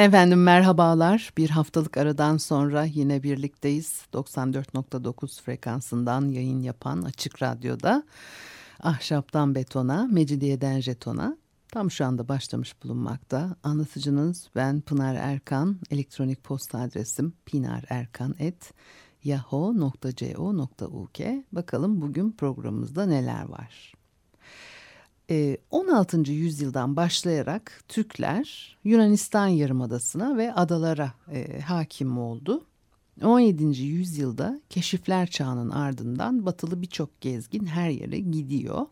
Efendim merhabalar. Bir haftalık aradan sonra yine birlikteyiz. 94.9 frekansından yayın yapan Açık Radyo'da Ahşaptan Betona, Mecidiyeden Jeton'a tam şu anda başlamış bulunmakta. Anlatıcınız ben Pınar Erkan. Elektronik posta adresim pinarerkan.yahoo.co.uk Bakalım bugün programımızda neler var. 16. Ee, yüzyıldan başlayarak Türkler Yunanistan yarımadasına ve adalara e, hakim oldu. 17. yüzyılda keşifler çağının ardından batılı birçok gezgin her yere gidiyor.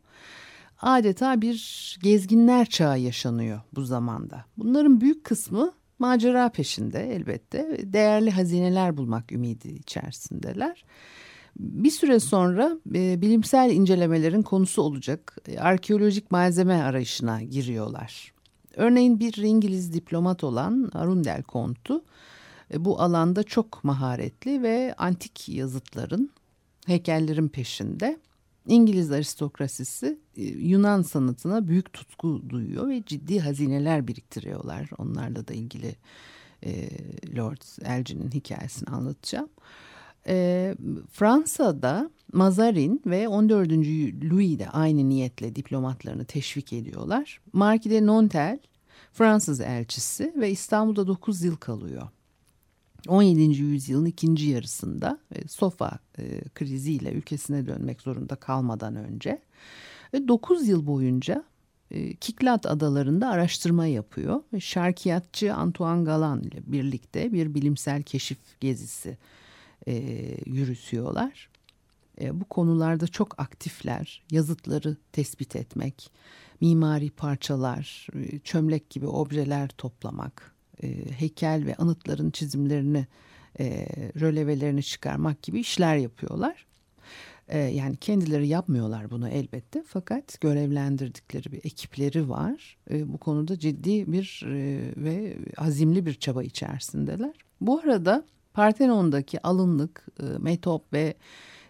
Adeta bir gezginler çağı yaşanıyor bu zamanda. Bunların büyük kısmı macera peşinde elbette. Değerli hazineler bulmak ümidi içerisindeler. Bir süre sonra e, bilimsel incelemelerin konusu olacak e, arkeolojik malzeme arayışına giriyorlar. Örneğin bir İngiliz diplomat olan Arundel Kont'u e, bu alanda çok maharetli ve antik yazıtların, heykellerin peşinde. İngiliz aristokrasisi e, Yunan sanatına büyük tutku duyuyor ve ciddi hazineler biriktiriyorlar. Onlarla da ilgili e, Lord Elgin'in hikayesini anlatacağım. E, Fransa'da Mazarin ve 14. Louis de aynı niyetle diplomatlarını teşvik ediyorlar. Marquis de Nontel Fransız elçisi ve İstanbul'da 9 yıl kalıyor. 17. yüzyılın ikinci yarısında e, Sofa e, kriziyle ülkesine dönmek zorunda kalmadan önce ve 9 yıl boyunca e, Kiklat adalarında araştırma yapıyor. Şarkiyatçı Antoine Galan ile birlikte bir bilimsel keşif gezisi e, yürütüyorlar. E, bu konularda çok aktifler. Yazıtları tespit etmek, mimari parçalar, e, çömlek gibi objeler toplamak, e, heykel ve anıtların çizimlerini, e, rölevelerini çıkarmak gibi işler yapıyorlar. E, yani kendileri yapmıyorlar bunu elbette fakat görevlendirdikleri bir ekipleri var. E, bu konuda ciddi bir e, ve azimli bir çaba içerisindeler. Bu arada Partenon'daki alınlık, e, metop ve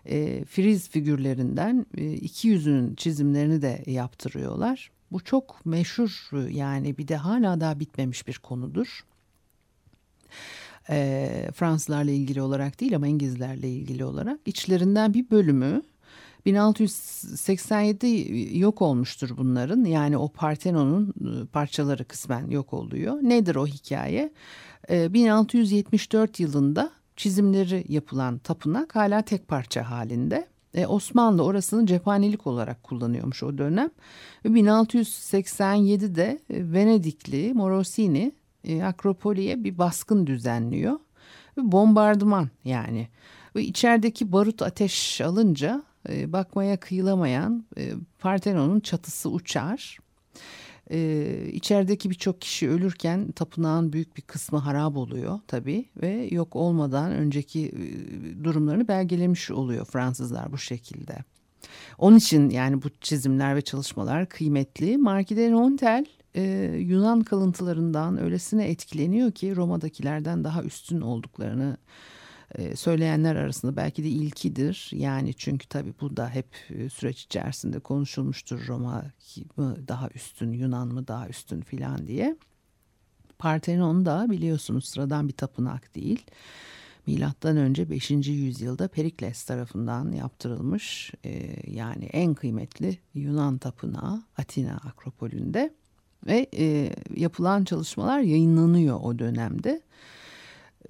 e, friz figürlerinden e, iki yüzünün çizimlerini de yaptırıyorlar. Bu çok meşhur yani bir de hala daha bitmemiş bir konudur. E, Fransızlarla ilgili olarak değil ama İngilizlerle ilgili olarak içlerinden bir bölümü 1687 yok olmuştur bunların. Yani o Partenon'un e, parçaları kısmen yok oluyor. Nedir o hikaye? 1674 ee, yılında çizimleri yapılan tapınak hala tek parça halinde. E, Osmanlı orasını cephanelik olarak kullanıyormuş o dönem. 1687'de e, Venedikli Morosini e, Akropoli'ye bir baskın düzenliyor. Ve bombardıman yani. Ve içerideki barut ateş alınca e, bakmaya kıyılamayan e, Partenon'un çatısı uçar. İçerideki birçok kişi ölürken tapınağın büyük bir kısmı harap oluyor tabii ve yok olmadan önceki e, durumlarını belgelemiş oluyor Fransızlar bu şekilde. Onun için yani bu çizimler ve çalışmalar kıymetli. Marquis de Rontel e, Yunan kalıntılarından öylesine etkileniyor ki Roma'dakilerden daha üstün olduklarını e, söyleyenler arasında belki de ilkidir. Yani çünkü tabii bu da hep e, süreç içerisinde konuşulmuştur. Roma mı daha üstün, Yunan mı daha üstün filan diye. Parthenon da biliyorsunuz sıradan bir tapınak değil. Milattan önce 5. yüzyılda Perikles tarafından yaptırılmış e, yani en kıymetli Yunan tapınağı Atina Akropolü'nde ve e, yapılan çalışmalar yayınlanıyor o dönemde.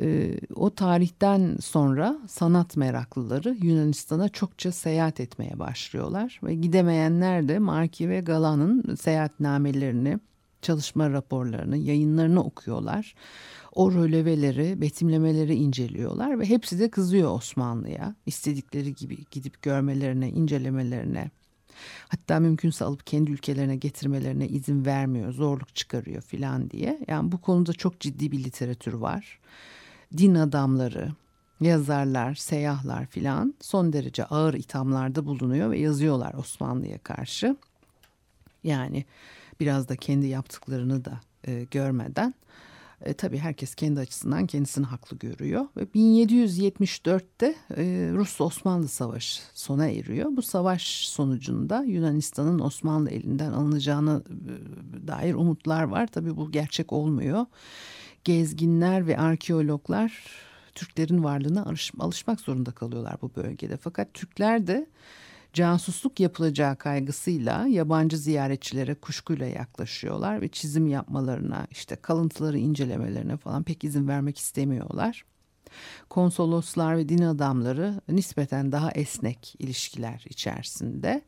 E, o tarihten sonra sanat meraklıları Yunanistan'a çokça seyahat etmeye başlıyorlar ve gidemeyenler de Marki ve Galan'ın seyahatnamelerini, çalışma raporlarını, yayınlarını okuyorlar. O röleveleri, betimlemeleri inceliyorlar ve hepsi de kızıyor Osmanlı'ya. istedikleri gibi gidip görmelerine, incelemelerine. Hatta mümkünse alıp kendi ülkelerine getirmelerine izin vermiyor, zorluk çıkarıyor filan diye. Yani bu konuda çok ciddi bir literatür var din adamları, yazarlar, seyyahlar filan son derece ağır ithamlarda bulunuyor ve yazıyorlar Osmanlı'ya karşı. Yani biraz da kendi yaptıklarını da e, görmeden e, tabii herkes kendi açısından kendisini haklı görüyor. Ve 1774'te e, Rus-Osmanlı Savaşı sona eriyor. Bu savaş sonucunda Yunanistan'ın Osmanlı elinden alınacağına e, dair umutlar var. Tabii bu gerçek olmuyor. Gezginler ve arkeologlar Türklerin varlığına alış, alışmak zorunda kalıyorlar bu bölgede. Fakat Türkler de casusluk yapılacağı kaygısıyla yabancı ziyaretçilere kuşkuyla yaklaşıyorlar ve çizim yapmalarına işte kalıntıları incelemelerine falan pek izin vermek istemiyorlar. Konsoloslar ve din adamları nispeten daha esnek ilişkiler içerisinde.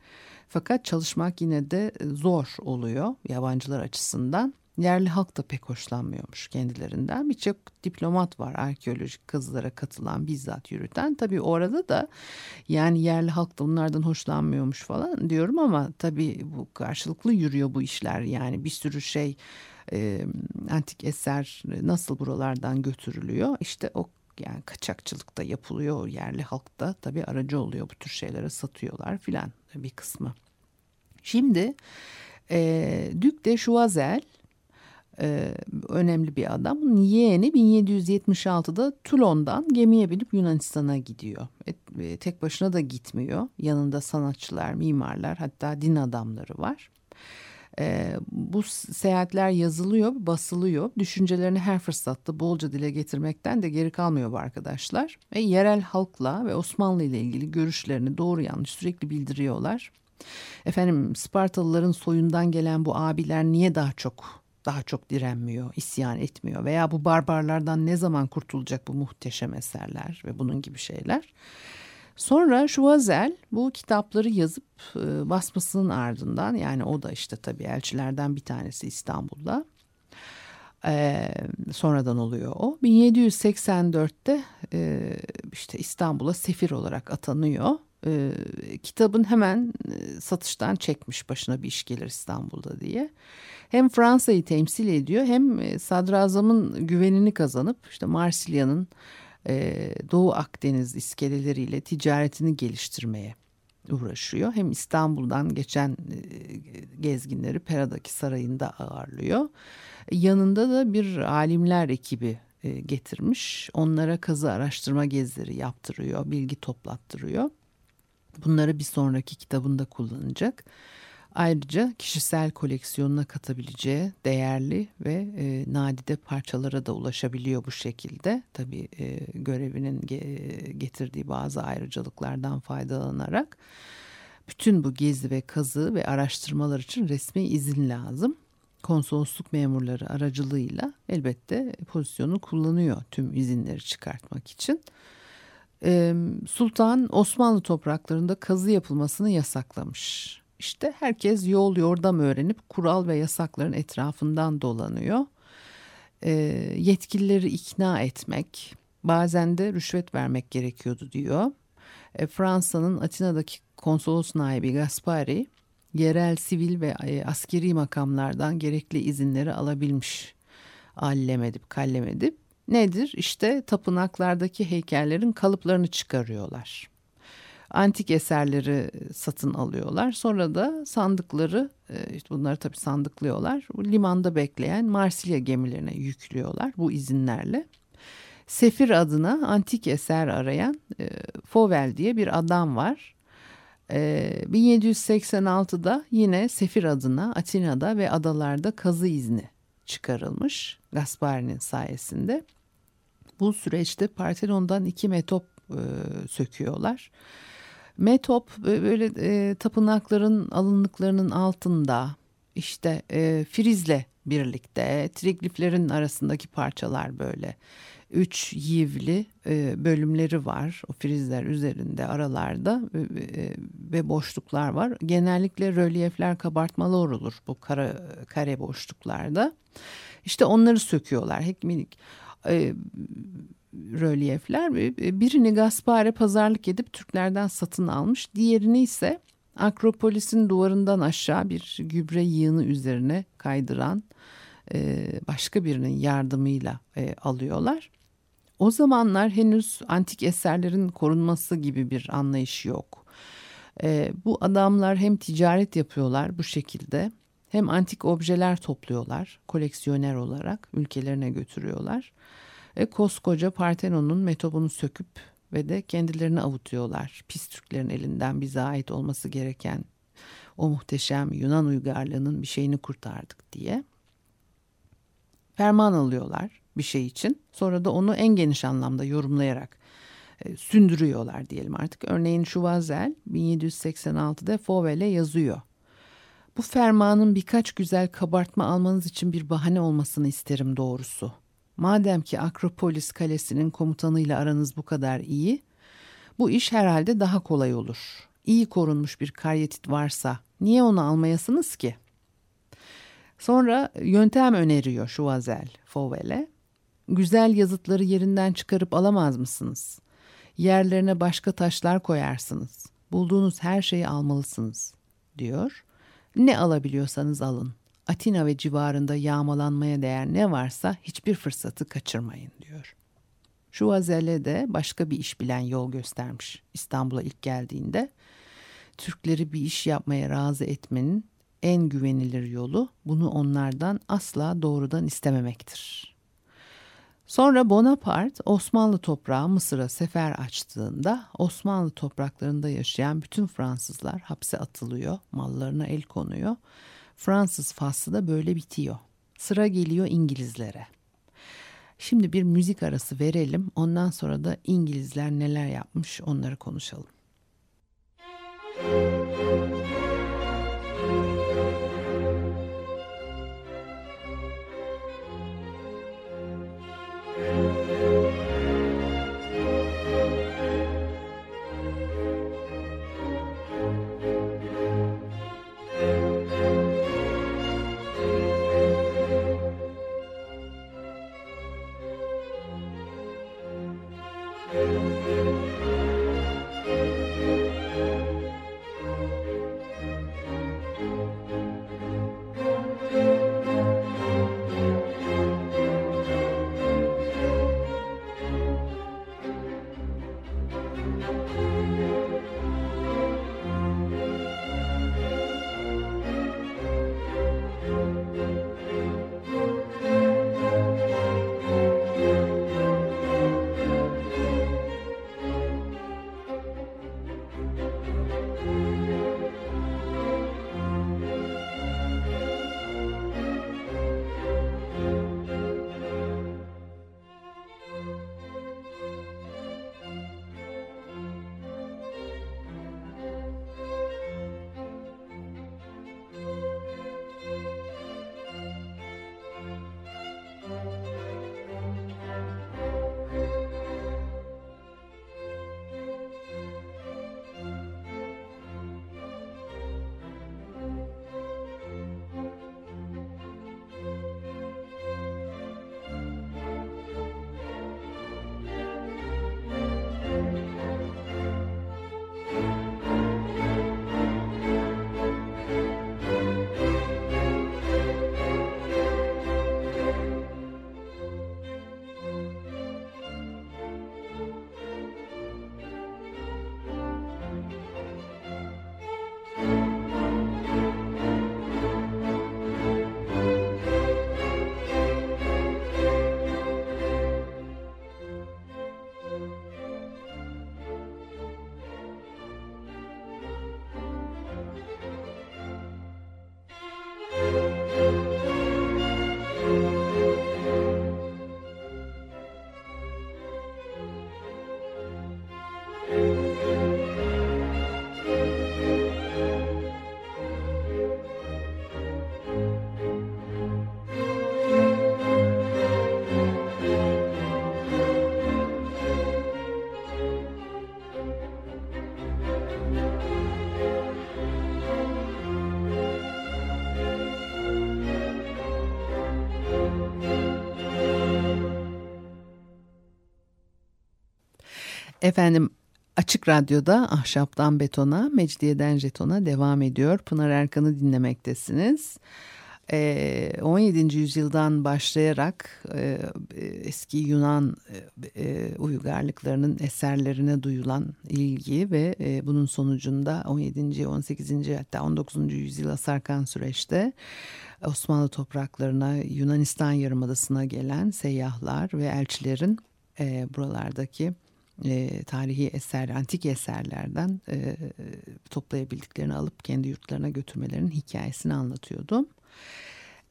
Fakat çalışmak yine de zor oluyor yabancılar açısından. Yerli halk da pek hoşlanmıyormuş kendilerinden. Birçok diplomat var arkeolojik kazılara katılan bizzat yürüten. Tabii orada da yani yerli halk da onlardan hoşlanmıyormuş falan diyorum ama tabii bu karşılıklı yürüyor bu işler. Yani bir sürü şey e, antik eser nasıl buralardan götürülüyor. İşte o yani kaçakçılık da yapılıyor. Yerli halk da tabii aracı oluyor bu tür şeylere satıyorlar filan bir kısmı. Şimdi e, Duc de Choiseul e, önemli bir adam. Yeğeni 1776'da Toulon'dan gemiye binip Yunanistan'a gidiyor. E, tek başına da gitmiyor. Yanında sanatçılar, mimarlar hatta din adamları var. E, bu seyahatler yazılıyor, basılıyor. Düşüncelerini her fırsatta bolca dile getirmekten de geri kalmıyor bu arkadaşlar. Ve yerel halkla ve Osmanlı ile ilgili görüşlerini doğru yanlış sürekli bildiriyorlar. Efendim Spartalıların soyundan gelen bu abiler niye daha çok daha çok direnmiyor, isyan etmiyor veya bu barbarlardan ne zaman kurtulacak bu muhteşem eserler ve bunun gibi şeyler. Sonra Şuazel bu kitapları yazıp e, basmasının ardından yani o da işte tabii elçilerden bir tanesi İstanbul'da. E, sonradan oluyor o. 1784'te e, işte İstanbul'a sefir olarak atanıyor. E, kitabın hemen e, satıştan çekmiş başına bir iş gelir İstanbul'da diye hem Fransa'yı temsil ediyor hem e, sadrazamın güvenini kazanıp işte Marsilya'nın e, Doğu Akdeniz iskeleleriyle ticaretini geliştirmeye uğraşıyor. Hem İstanbul'dan geçen e, gezginleri Pera'daki sarayında ağırlıyor. Yanında da bir alimler ekibi getirmiş. Onlara kazı araştırma gezileri yaptırıyor, bilgi toplattırıyor. Bunları bir sonraki kitabında kullanacak. Ayrıca kişisel koleksiyonuna katabileceği değerli ve e, nadide parçalara da ulaşabiliyor bu şekilde. Tabii e, görevinin ge getirdiği bazı ayrıcalıklardan faydalanarak. Bütün bu gezi ve kazı ve araştırmalar için resmi izin lazım. Konsolosluk memurları aracılığıyla elbette pozisyonu kullanıyor tüm izinleri çıkartmak için. Sultan Osmanlı topraklarında kazı yapılmasını yasaklamış. İşte herkes yol yordam öğrenip kural ve yasakların etrafından dolanıyor. Yetkilileri ikna etmek, bazen de rüşvet vermek gerekiyordu diyor. Fransa'nın Atina'daki konsolos naibi Gaspari yerel sivil ve askeri makamlardan gerekli izinleri alabilmiş. Allem edip kallem edip nedir? İşte tapınaklardaki heykellerin kalıplarını çıkarıyorlar antik eserleri satın alıyorlar. Sonra da sandıkları e, işte bunları tabii sandıklıyorlar. Limanda bekleyen Marsilya gemilerine yüklüyorlar bu izinlerle. Sefir adına antik eser arayan e, Fauvel diye bir adam var. E, 1786'da yine Sefir adına Atina'da ve adalarda kazı izni çıkarılmış Gaspari'nin sayesinde. Bu süreçte Partenon'dan iki metop e, söküyorlar. Metop böyle e, tapınakların alınlıklarının altında işte e, frizle birlikte trigliflerin arasındaki parçalar böyle. Üç yivli e, bölümleri var o frizler üzerinde aralarda e, e, ve boşluklar var. Genellikle rölyefler kabartmalı olur bu kara, kare boşluklarda. İşte onları söküyorlar hekmilik e, rölyefler. Birini Gaspare pazarlık edip Türklerden satın almış. Diğerini ise Akropolis'in duvarından aşağı bir gübre yığını üzerine kaydıran e, başka birinin yardımıyla e, alıyorlar. o zamanlar henüz antik eserlerin korunması gibi bir anlayış yok. Bu adamlar hem ticaret yapıyorlar bu şekilde hem antik objeler topluyorlar koleksiyoner olarak ülkelerine götürüyorlar. E, koskoca Partenon'un metobunu söküp ve de kendilerini avutuyorlar. Pis Türklerin elinden bize ait olması gereken o muhteşem Yunan uygarlığının bir şeyini kurtardık diye. Ferman alıyorlar bir şey için. Sonra da onu en geniş anlamda yorumlayarak e, sündürüyorlar diyelim artık. Örneğin Şuvazel 1786'da Fauvel'e yazıyor. Bu fermanın birkaç güzel kabartma almanız için bir bahane olmasını isterim doğrusu. Madem ki Akropolis Kalesi'nin komutanıyla aranız bu kadar iyi, bu iş herhalde daha kolay olur. İyi korunmuş bir karyetit varsa niye onu almayasınız ki? Sonra yöntem öneriyor Şuvazel Fauvel'e. Güzel yazıtları yerinden çıkarıp alamaz mısınız? Yerlerine başka taşlar koyarsınız. Bulduğunuz her şeyi almalısınız, diyor. Ne alabiliyorsanız alın. Atina ve civarında yağmalanmaya değer ne varsa hiçbir fırsatı kaçırmayın diyor. Şu Azelle de başka bir iş bilen yol göstermiş İstanbul'a ilk geldiğinde. Türkleri bir iş yapmaya razı etmenin en güvenilir yolu bunu onlardan asla doğrudan istememektir. Sonra Bonaparte Osmanlı toprağı Mısır'a sefer açtığında Osmanlı topraklarında yaşayan bütün Fransızlar hapse atılıyor, mallarına el konuyor Fransız faslı da böyle bitiyor. Sıra geliyor İngilizlere. Şimdi bir müzik arası verelim. Ondan sonra da İngilizler neler yapmış onları konuşalım. Müzik Efendim Açık Radyo'da Ahşaptan Betona, Mecidiyeden Jeton'a devam ediyor. Pınar Erkan'ı dinlemektesiniz. E, 17. yüzyıldan başlayarak e, eski Yunan e, e, uygarlıklarının eserlerine duyulan ilgi ve e, bunun sonucunda 17. 18. hatta 19. yüzyıla sarkan süreçte Osmanlı topraklarına Yunanistan Yarımadası'na gelen seyyahlar ve elçilerin e, buralardaki e, tarihi eser, antik eserlerden e, toplayabildiklerini alıp kendi yurtlarına götürmelerinin hikayesini anlatıyordum.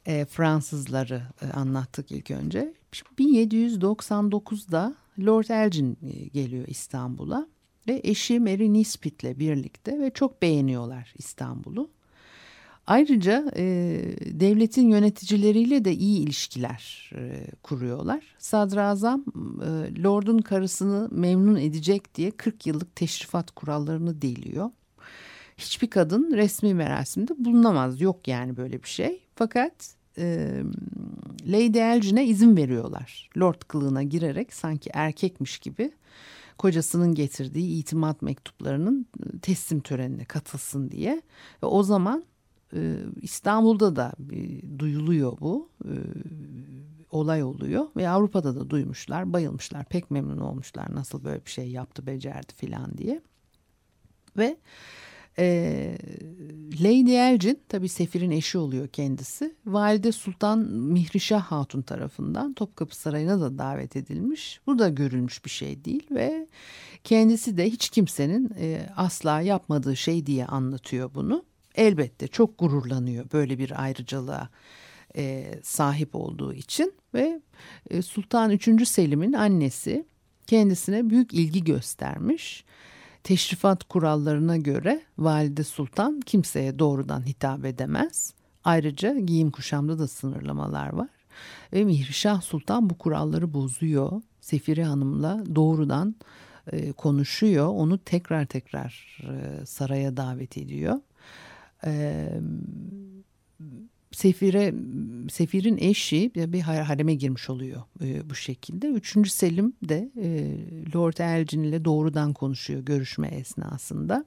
E, Fransızları e, anlattık ilk önce. 1799'da Lord Elgin e, geliyor İstanbul'a ve eşi Mary Nisbet'le birlikte ve çok beğeniyorlar İstanbul'u. Ayrıca e, devletin yöneticileriyle de iyi ilişkiler e, kuruyorlar. Sadrazam e, Lord'un karısını memnun edecek diye 40 yıllık teşrifat kurallarını deliyor. Hiçbir kadın resmi merasimde bulunamaz. Yok yani böyle bir şey. Fakat e, Lady Elgin'e izin veriyorlar. Lord kılığına girerek sanki erkekmiş gibi kocasının getirdiği itimat mektuplarının teslim törenine katılsın diye. Ve o zaman İstanbul'da da duyuluyor bu ee, olay oluyor ve Avrupa'da da duymuşlar bayılmışlar pek memnun olmuşlar nasıl böyle bir şey yaptı becerdi filan diye. Ve e, Lady Elgin tabi Sefir'in eşi oluyor kendisi Valide Sultan Mihrişah Hatun tarafından Topkapı Sarayı'na da davet edilmiş. Bu da görülmüş bir şey değil ve kendisi de hiç kimsenin e, asla yapmadığı şey diye anlatıyor bunu elbette çok gururlanıyor böyle bir ayrıcalığa e, sahip olduğu için ve e, Sultan 3. Selim'in annesi kendisine büyük ilgi göstermiş. Teşrifat kurallarına göre valide sultan kimseye doğrudan hitap edemez. Ayrıca giyim kuşamda da sınırlamalar var. Ve Mihrişah Sultan bu kuralları bozuyor. Sefire Hanım'la doğrudan e, konuşuyor. Onu tekrar tekrar e, saraya davet ediyor e, Sefire Sefir'in eşi bir hareme girmiş oluyor e, bu şekilde. Üçüncü Selim de e, Lord Elgin ile doğrudan konuşuyor görüşme esnasında.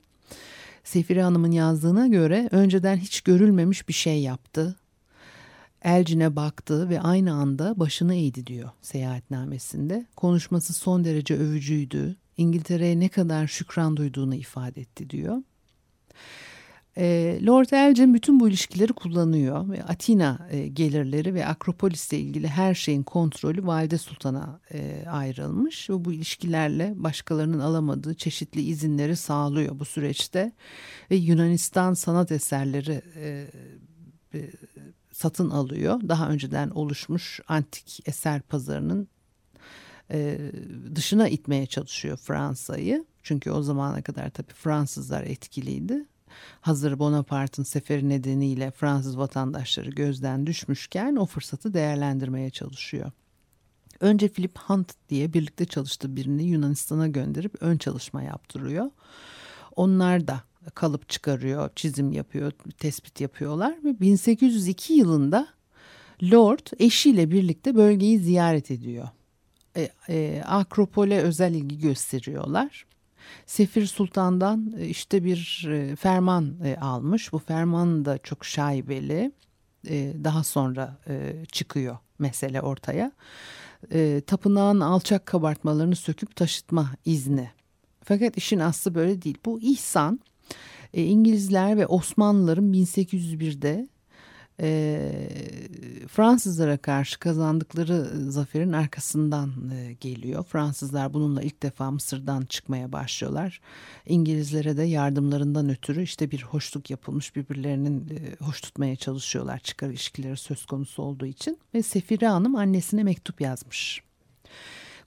Sefire Hanım'ın yazdığına göre önceden hiç görülmemiş bir şey yaptı. Elgin'e baktı ve aynı anda başını eğdi diyor seyahatnamesinde. Konuşması son derece övücüydü. İngiltere'ye ne kadar şükran duyduğunu ifade etti diyor. E, Lord Elgin bütün bu ilişkileri kullanıyor ve Atina e, gelirleri ve Akropolis'le ilgili her şeyin kontrolü Valide Sultan'a e, ayrılmış ve bu ilişkilerle başkalarının alamadığı çeşitli izinleri sağlıyor bu süreçte ve Yunanistan sanat eserleri e, e, satın alıyor. Daha önceden oluşmuş antik eser pazarının e, dışına itmeye çalışıyor Fransa'yı. Çünkü o zamana kadar tabii Fransızlar etkiliydi hazır Bonaparte'ın seferi nedeniyle Fransız vatandaşları gözden düşmüşken o fırsatı değerlendirmeye çalışıyor. Önce Philip Hunt diye birlikte çalıştığı birini Yunanistan'a gönderip ön çalışma yaptırıyor. Onlar da kalıp çıkarıyor, çizim yapıyor, tespit yapıyorlar ve 1802 yılında Lord eşiyle birlikte bölgeyi ziyaret ediyor. E, e, Akropol'e özel ilgi gösteriyorlar. Sefir Sultan'dan e, işte bir e, ferman e, almış. Bu ferman da çok şaibeli. Daha sonra çıkıyor mesele ortaya. Tapınağın alçak kabartmalarını söküp taşıtma izni. Fakat işin aslı böyle değil. Bu ihsan İngilizler ve Osmanlıların 1801'de e, Fransızlara karşı kazandıkları zaferin arkasından e, geliyor. Fransızlar bununla ilk defa Mısır'dan çıkmaya başlıyorlar. İngilizlere de yardımlarından ötürü işte bir hoşluk yapılmış birbirlerinin e, hoş tutmaya çalışıyorlar çıkar ilişkileri söz konusu olduğu için. Ve Sefire Hanım annesine mektup yazmış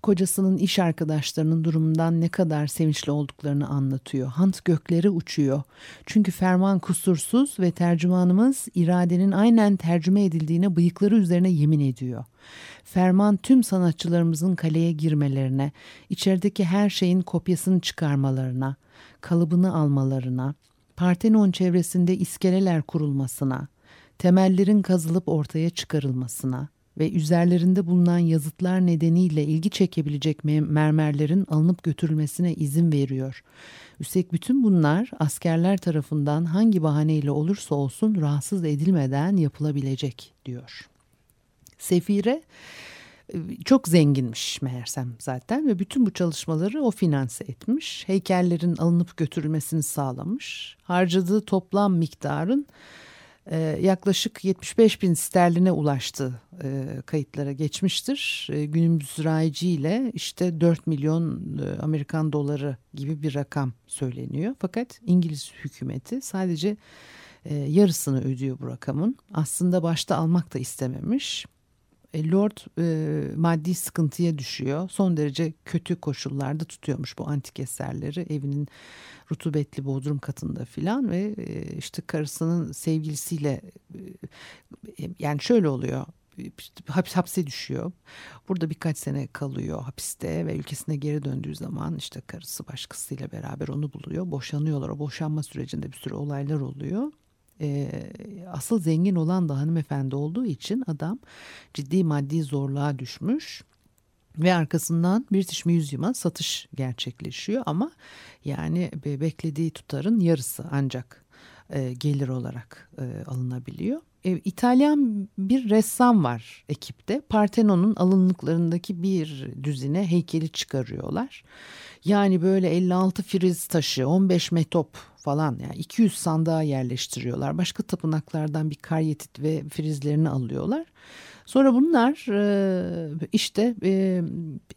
kocasının iş arkadaşlarının durumundan ne kadar sevinçli olduklarını anlatıyor. Hant gökleri uçuyor. Çünkü ferman kusursuz ve tercümanımız iradenin aynen tercüme edildiğine bıyıkları üzerine yemin ediyor. Ferman tüm sanatçılarımızın kaleye girmelerine, içerideki her şeyin kopyasını çıkarmalarına, kalıbını almalarına, Partenon çevresinde iskeleler kurulmasına, temellerin kazılıp ortaya çıkarılmasına, ve üzerlerinde bulunan yazıtlar nedeniyle ilgi çekebilecek mermerlerin alınıp götürülmesine izin veriyor. Üstelik bütün bunlar askerler tarafından hangi bahaneyle olursa olsun rahatsız edilmeden yapılabilecek diyor. Sefire e, çok zenginmiş meğersem zaten ve bütün bu çalışmaları o finanse etmiş. Heykellerin alınıp götürülmesini sağlamış. Harcadığı toplam miktarın e, yaklaşık 75 bin sterline ulaştı e, kayıtlara geçmiştir. E, günümüz rayiciyle işte 4 milyon e, Amerikan doları gibi bir rakam söyleniyor. Fakat İngiliz hükümeti sadece e, yarısını ödüyor bu rakamın. Aslında başta almak da istememiş. E, Lord e, maddi sıkıntıya düşüyor. Son derece kötü koşullarda tutuyormuş bu antik eserleri evinin rutubetli bodrum katında filan ve e, işte karısının sevgilisiyle e, yani şöyle oluyor hapse düşüyor. Burada birkaç sene kalıyor hapiste ve ülkesine geri döndüğü zaman işte karısı başkasıyla beraber onu buluyor. Boşanıyorlar. O boşanma sürecinde bir sürü olaylar oluyor e, asıl zengin olan da hanımefendi olduğu için adam ciddi maddi zorluğa düşmüş ve arkasından British Museum'a satış gerçekleşiyor ama yani beklediği tutarın yarısı ancak e, gelir olarak e, alınabiliyor. E, İtalyan bir ressam var ekipte. Partenon'un alınlıklarındaki bir düzine heykeli çıkarıyorlar. Yani böyle 56 friz taşı, 15 metop falan yani 200 sandığa yerleştiriyorlar. Başka tapınaklardan bir karyetit ve frizlerini alıyorlar. Sonra bunlar e, işte e,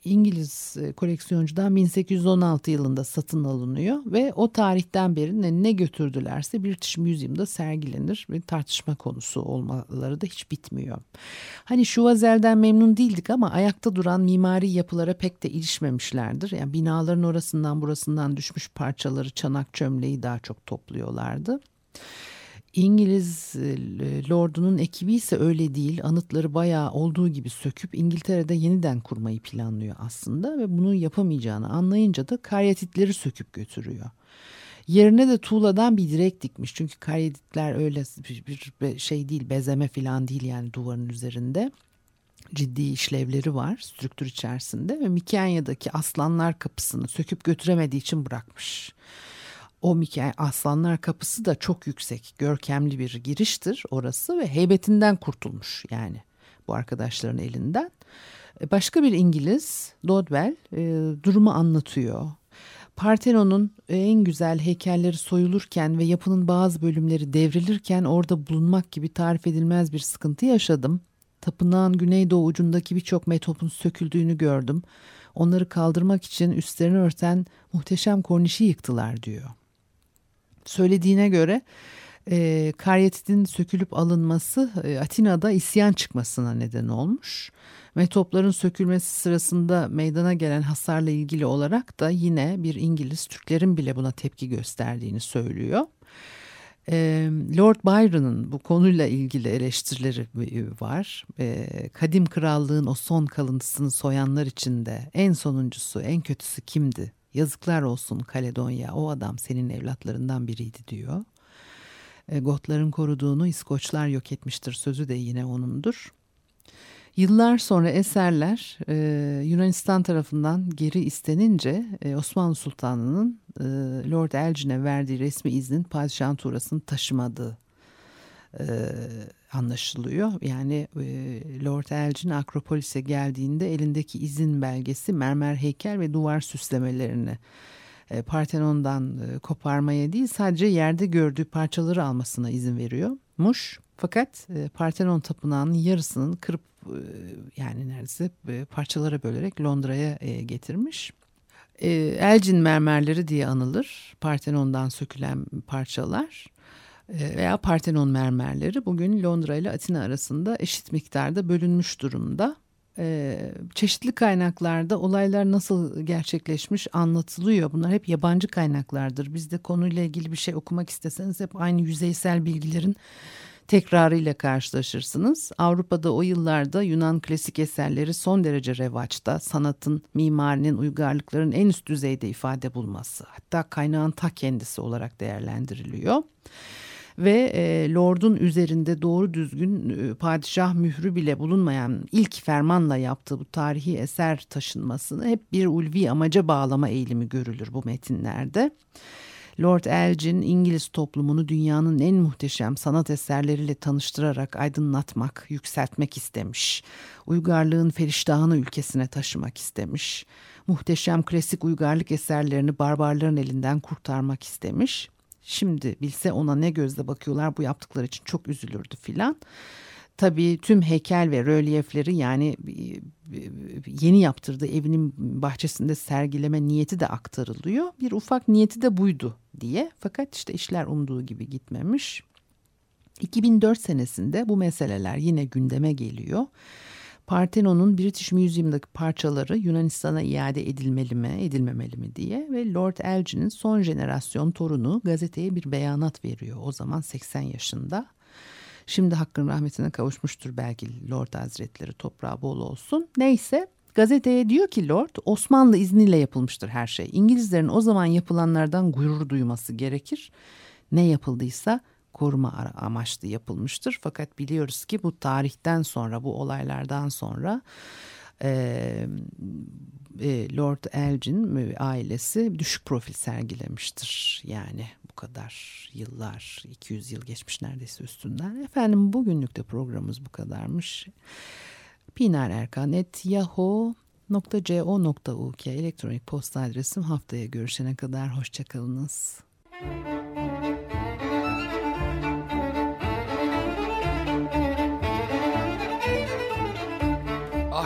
İngiliz koleksiyoncudan 1816 yılında satın alınıyor ve o tarihten beri ne götürdülerse British Museum'da sergilenir ve tartışma konusu olmaları da hiç bitmiyor. Hani şu vazelden memnun değildik ama ayakta duran mimari yapılara pek de ilişmemişlerdir. Yani binaların orasından burasından düşmüş parçaları, çanak çömleği daha çok topluyorlardı. İngiliz e, lordunun ekibi ise öyle değil. Anıtları bayağı olduğu gibi söküp İngiltere'de yeniden kurmayı planlıyor aslında ve bunu yapamayacağını anlayınca da karyatitleri söküp götürüyor. Yerine de tuğladan bir direk dikmiş. Çünkü karyatitler öyle bir şey değil, bezeme falan değil yani duvarın üzerinde ciddi işlevleri var strüktür içerisinde ve Mikenya'daki aslanlar kapısını söküp götüremediği için bırakmış. O Mikael Aslanlar Kapısı da çok yüksek, görkemli bir giriştir orası ve heybetinden kurtulmuş yani bu arkadaşların elinden. E, başka bir İngiliz, Dodwell, e, durumu anlatıyor. Partenon'un en güzel heykelleri soyulurken ve yapının bazı bölümleri devrilirken orada bulunmak gibi tarif edilmez bir sıkıntı yaşadım. Tapınağın güneydoğu ucundaki birçok metopun söküldüğünü gördüm. Onları kaldırmak için üstlerini örten muhteşem kornişi yıktılar diyor söylediğine göre e, karyatitin sökülüp alınması e, Atina'da isyan çıkmasına neden olmuş. Metopların sökülmesi sırasında meydana gelen hasarla ilgili olarak da yine bir İngiliz Türklerin bile buna tepki gösterdiğini söylüyor. E, Lord Byron'ın bu konuyla ilgili eleştirileri var. E, kadim krallığın o son kalıntısını soyanlar içinde en sonuncusu, en kötüsü kimdi Yazıklar olsun Kaledonya o adam senin evlatlarından biriydi diyor. E, Gotların koruduğunu İskoçlar yok etmiştir sözü de yine onundur. Yıllar sonra eserler e, Yunanistan tarafından geri istenince e, Osmanlı Sultanı'nın e, Lord Elgin'e verdiği resmi iznin padişahın tuğrasını taşımadığı e, anlaşılıyor. Yani Lord Elgin Akropolis'e geldiğinde elindeki izin belgesi mermer heykel ve duvar süslemelerini e, Partenon'dan koparmaya değil sadece yerde gördüğü parçaları almasına izin veriyormuş. Fakat e, Partenon tapınağının yarısının kırıp yani neredeyse parçalara bölerek Londra'ya getirmiş. Elgin mermerleri diye anılır Partenon'dan sökülen parçalar. Ee, veya Partenon mermerleri bugün Londra ile Atina arasında eşit miktarda bölünmüş durumda. Ee, çeşitli kaynaklarda olaylar nasıl gerçekleşmiş anlatılıyor. Bunlar hep yabancı kaynaklardır. Biz de konuyla ilgili bir şey okumak isteseniz hep aynı yüzeysel bilgilerin tekrarıyla karşılaşırsınız. Avrupa'da o yıllarda Yunan klasik eserleri son derece revaçta. Sanatın, mimarinin, uygarlıkların en üst düzeyde ifade bulması. Hatta kaynağın ta kendisi olarak değerlendiriliyor. Ve e, Lord'un üzerinde doğru düzgün e, padişah mührü bile bulunmayan ilk fermanla yaptığı bu tarihi eser taşınmasını hep bir ulvi amaca bağlama eğilimi görülür bu metinlerde. Lord Elgin İngiliz toplumunu dünyanın en muhteşem sanat eserleriyle tanıştırarak aydınlatmak, yükseltmek istemiş. Uygarlığın feriştahını ülkesine taşımak istemiş. Muhteşem klasik uygarlık eserlerini barbarların elinden kurtarmak istemiş. Şimdi bilse ona ne gözle bakıyorlar bu yaptıkları için çok üzülürdü filan. Tabii tüm heykel ve rölyefleri yani yeni yaptırdığı evinin bahçesinde sergileme niyeti de aktarılıyor. Bir ufak niyeti de buydu diye. Fakat işte işler umduğu gibi gitmemiş. 2004 senesinde bu meseleler yine gündeme geliyor. Parthenon'un British Museum'daki parçaları Yunanistan'a iade edilmeli mi, edilmemeli mi diye ve Lord Elgin'in son jenerasyon torunu gazeteye bir beyanat veriyor. O zaman 80 yaşında. Şimdi hakkın rahmetine kavuşmuştur belki Lord Hazretleri toprağı bol olsun. Neyse gazeteye diyor ki Lord Osmanlı izniyle yapılmıştır her şey. İngilizlerin o zaman yapılanlardan gurur duyması gerekir. Ne yapıldıysa koruma amaçlı yapılmıştır. Fakat biliyoruz ki bu tarihten sonra bu olaylardan sonra e, e, Lord Elgin ailesi düşük profil sergilemiştir. Yani bu kadar yıllar 200 yıl geçmiş neredeyse üstünden. Efendim bugünlük de programımız bu kadarmış. pinarerkan.yahoo.co.uk elektronik posta adresim haftaya görüşene kadar hoşçakalınız.